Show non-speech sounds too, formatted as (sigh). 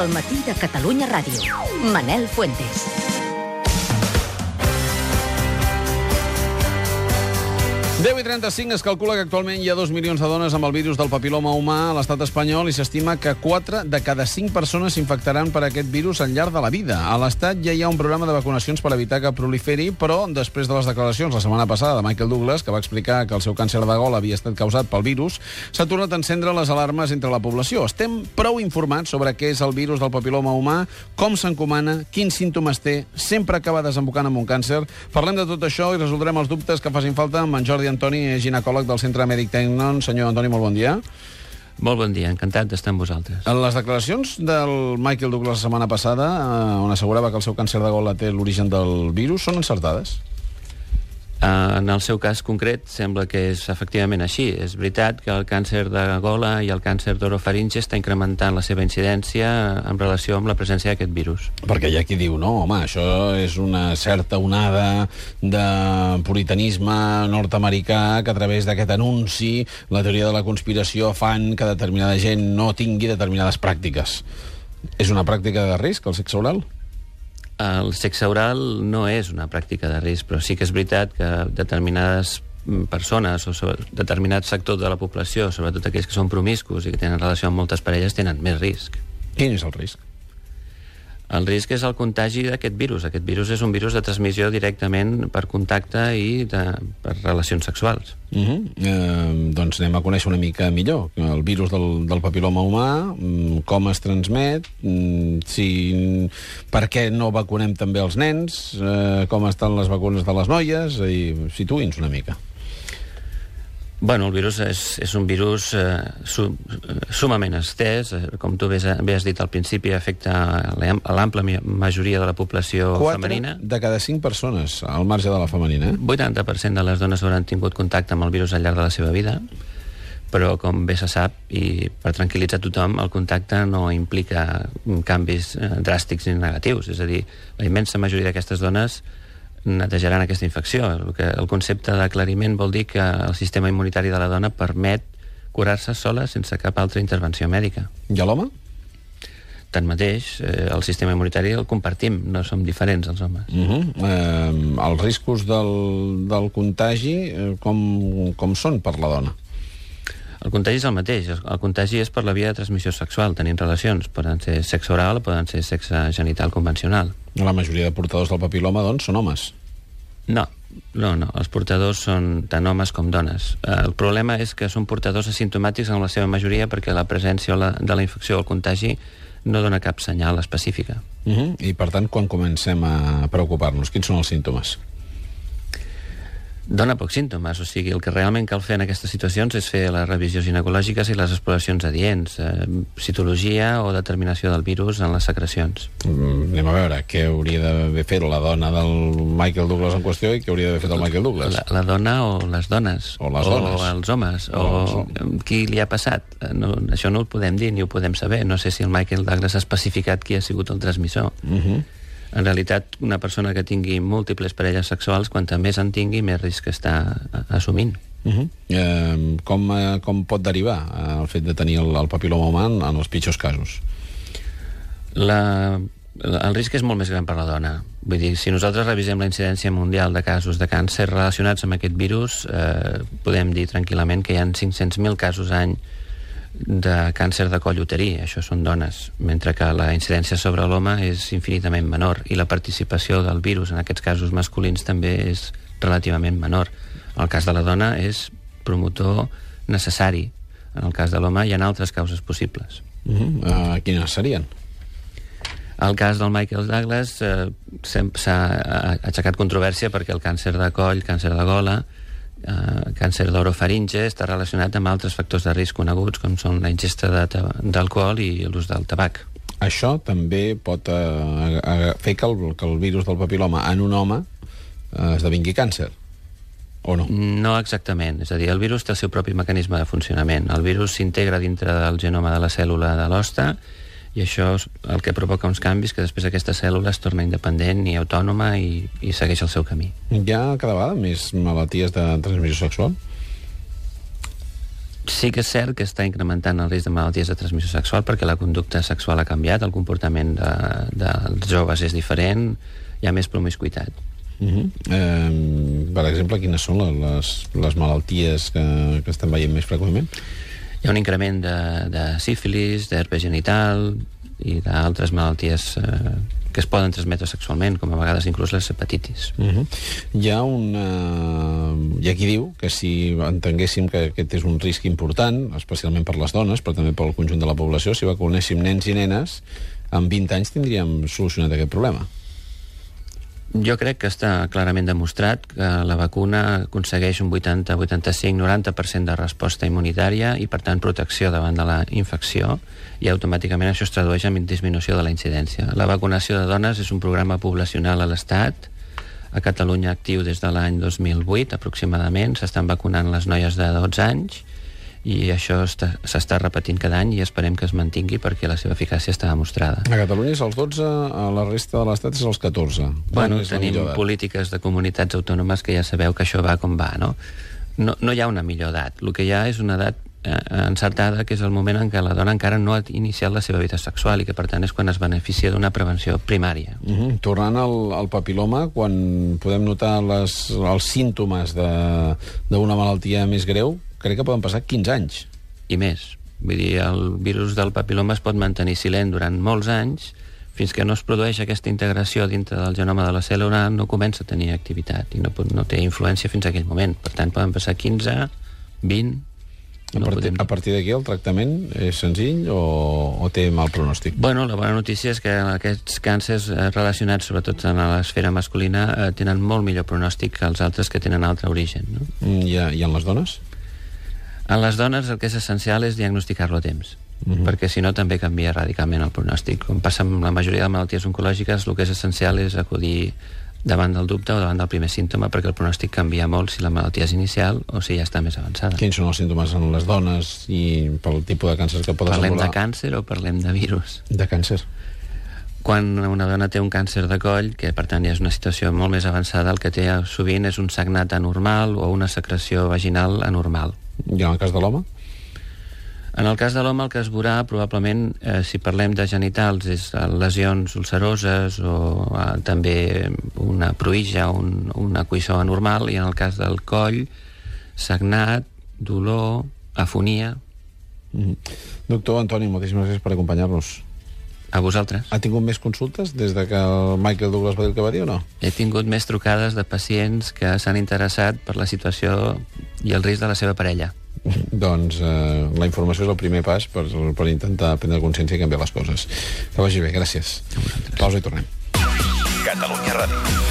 al matí de Catalunya Ràdio. Manel Fuentes. Deu i 35 es calcula que actualment hi ha 2 milions de dones amb el virus del papiloma humà a l'estat espanyol i s'estima que 4 de cada 5 persones s'infectaran per aquest virus al llarg de la vida. A l'Estat ja hi ha un programa de vacunacions per evitar que proliferi, però després de les declaracions la setmana passada de Michael Douglas, que va explicar que el seu càncer de gol havia estat causat pel virus, s'ha tornat a encendre les alarmes entre la població. Estem prou informats sobre què és el virus del papiloma humà, com s'encomana, quins símptomes té, sempre acaba desembocant en un càncer. Parlem de tot això i resoldrem els dubtes que facin falta amb en Jordi Antoni, ginecòleg del Centre Mèdic Tecnon. Senyor Antoni, molt bon dia. Molt bon dia, encantat d'estar amb vosaltres. En les declaracions del Michael Douglas la setmana passada, eh, on assegurava que el seu càncer de gola té l'origen del virus, són encertades? Uh, en el seu cas concret sembla que és efectivament així. És veritat que el càncer de gola i el càncer d'orofaringe està incrementant la seva incidència en relació amb la presència d'aquest virus. Perquè hi ha qui diu, no, home, això és una certa onada de puritanisme nord-americà que a través d'aquest anunci, la teoria de la conspiració, fan que determinada gent no tingui determinades pràctiques. És una pràctica de risc, el sexe oral? El sexe oral no és una pràctica de risc, però sí que és veritat que determinades persones o sobre, sectors de la població, sobretot aquells que són promiscus i que tenen relació amb moltes parelles, tenen més risc. Quin és el risc? El risc és el contagi d'aquest virus. Aquest virus és un virus de transmissió directament per contacte i de, per relacions sexuals. Uh -huh. eh, doncs anem a conèixer una mica millor el virus del, del papiloma humà, mm, com es transmet, mm, si, per què no vacunem també els nens, eh, com estan les vacunes de les noies, i situï'ns una mica. Bueno, el virus és, és un virus eh, su, sumament estès, eh, com tu bé, bé has dit al principi, afecta a l'àmplia majoria de la població 4 femenina. de cada 5 persones, al marge de la femenina. Eh? 80% de les dones hauran tingut contacte amb el virus al llarg de la seva vida, però com bé se sap, i per tranquil·litzar tothom, el contacte no implica canvis eh, dràstics ni negatius. És a dir, la immensa majoria d'aquestes dones netejaran aquesta infecció. El, que, el concepte d'aclariment vol dir que el sistema immunitari de la dona permet curar-se sola sense cap altra intervenció mèdica. I a l'home? Tanmateix, eh, el sistema immunitari el compartim, no som diferents els homes. Uh -huh. eh, els riscos del, del contagi eh, com, com són per la dona? El contagi és el mateix. El contagi és per la via de transmissió sexual. Tenim relacions. Poden ser sexe oral o poden ser sexe genital convencional. La majoria de portadors del papiloma, doncs, són homes. No, no, no. Els portadors són tant homes com dones. El problema és que són portadors asimptomàtics en la seva majoria perquè la presència de la infecció o el contagi no dona cap senyal específica. Uh -huh. I, per tant, quan comencem a preocupar-nos, quins són els símptomes? Dona pocs símptomes, o sigui, el que realment cal fer en aquestes situacions és fer les revisions ginecològiques i les exploracions adients, eh, citologia o determinació del virus en les secrecions. Mm, anem a veure, què hauria d'haver fet la dona del Michael Douglas en qüestió i què hauria d'haver fet el Michael Douglas? La, la dona o les dones. O les dones. O els homes. O, o els... qui li ha passat. No, això no ho podem dir ni ho podem saber. No sé si el Michael Douglas ha especificat qui ha sigut el transmissor. Uh -huh. En realitat, una persona que tingui múltiples parelles sexuals, quanta més en tingui, més risc està assumint. Uh -huh. eh, com, eh, com pot derivar eh, el fet de tenir el, el papiloma humà en, els pitjors casos? La, el risc és molt més gran per la dona. Vull dir, si nosaltres revisem la incidència mundial de casos de càncer relacionats amb aquest virus, eh, podem dir tranquil·lament que hi ha 500.000 casos any de càncer de coll uterí, això són dones, mentre que la incidència sobre l'home és infinitament menor i la participació del virus en aquests casos masculins també és relativament menor. En el cas de la dona és promotor necessari. En el cas de l'home hi ha altres causes possibles. Uh -huh. uh, quines serien? El cas del Michael Douglas eh, s'ha aixecat controvèrsia perquè el càncer de coll, càncer de gola, eh, càncer d'orofaringe està relacionat amb altres factors de risc coneguts com són la ingesta d'alcohol i l'ús del tabac. Això també pot eh, fer que el, que el virus del papiloma en un home eh, esdevingui càncer, o no? No exactament. És a dir, el virus té el seu propi mecanisme de funcionament. El virus s'integra dintre del genoma de la cèl·lula de l'hoste i això és el que provoca uns canvis que després aquesta cèl·lula es torna independent i autònoma i, i segueix el seu camí. Hi ha cada vegada més malalties de transmissió sexual? Sí que és cert que està incrementant el risc de malalties de transmissió sexual perquè la conducta sexual ha canviat, el comportament de, dels joves és diferent, hi ha més promiscuitat. Uh -huh. eh, per exemple, quines són les, les malalties que, que estem veient més freqüentment? Hi ha un increment de, de sífilis, d'herpes genital i d'altres malalties eh, que es poden transmetre sexualment, com a vegades inclús les hepatitis. Uh -huh. Hi ha una... Hi ha qui diu que si entenguéssim que aquest és un risc important, especialment per les dones, però també pel conjunt de la població, si vacunéssim nens i nenes, en 20 anys tindríem solucionat aquest problema. Jo crec que està clarament demostrat que la vacuna aconsegueix un 80, 85, 90% de resposta immunitària i, per tant, protecció davant de la infecció i automàticament això es tradueix en disminució de la incidència. La vacunació de dones és un programa poblacional a l'Estat, a Catalunya actiu des de l'any 2008 aproximadament, s'estan vacunant les noies de 12 anys i això s'està repetint cada any i esperem que es mantingui perquè la seva eficàcia està demostrada. A Catalunya és els 12, a la resta de l'Estat és els 14. Bueno, tenim polítiques de comunitats autònomes que ja sabeu que això va com va, no? No, no hi ha una millor edat. El que hi ha és una edat eh, encertada, que és el moment en què la dona encara no ha iniciat la seva vida sexual i que, per tant, és quan es beneficia d'una prevenció primària. Uh -huh. Tornant al, al papiloma, quan podem notar les, els símptomes d'una malaltia més greu, crec que poden passar 15 anys. I més. Vull dir, el virus del papiloma es pot mantenir silent durant molts anys fins que no es produeix aquesta integració dintre del genoma de la cèl·lula no comença a tenir activitat i no, no té influència fins a aquell moment. Per tant, poden passar 15, 20, no a partir, a partir d'aquí el tractament és senzill o, o té mal pronòstic? Bueno, la bona notícia és que aquests càncers eh, relacionats sobretot en l'esfera masculina eh, tenen molt millor pronòstic que els altres que tenen altre origen. No? Mm, I, I en les dones? En les dones el que és essencial és diagnosticar-lo a temps. Mhm. -huh. perquè si no també canvia radicalment el pronòstic. Com passa amb la majoria de malalties oncològiques, el que és essencial és acudir davant del dubte o davant del primer símptoma perquè el pronòstic canvia molt si la malaltia és inicial o si ja està més avançada. Quins són els símptomes en les dones i pel tipus de càncer que pot parlem desenvolupar? Parlem de càncer o parlem de virus? De càncer. Quan una dona té un càncer de coll, que per tant ja és una situació molt més avançada, el que té sovint és un sagnat anormal o una secreció vaginal anormal. I en el cas de l'home? En el cas de l'home, el que es veurà, probablement, eh, si parlem de genitals, és eh, lesions ulceroses o eh, també una pruïja, un, una cuissó anormal, i en el cas del coll, sagnat, dolor, afonia... Mm -hmm. Doctor Antoni, moltíssimes gràcies per acompanyar-nos. A vosaltres. Ha tingut més consultes des de que el Michael Douglas va dir el que va dir o no? He tingut més trucades de pacients que s'han interessat per la situació i el risc de la seva parella. (laughs) doncs eh, la informació és el primer pas per, per intentar prendre consciència i canviar les coses. Que vagi bé, gràcies. Pausa i tornem. Catalunya Ràdio.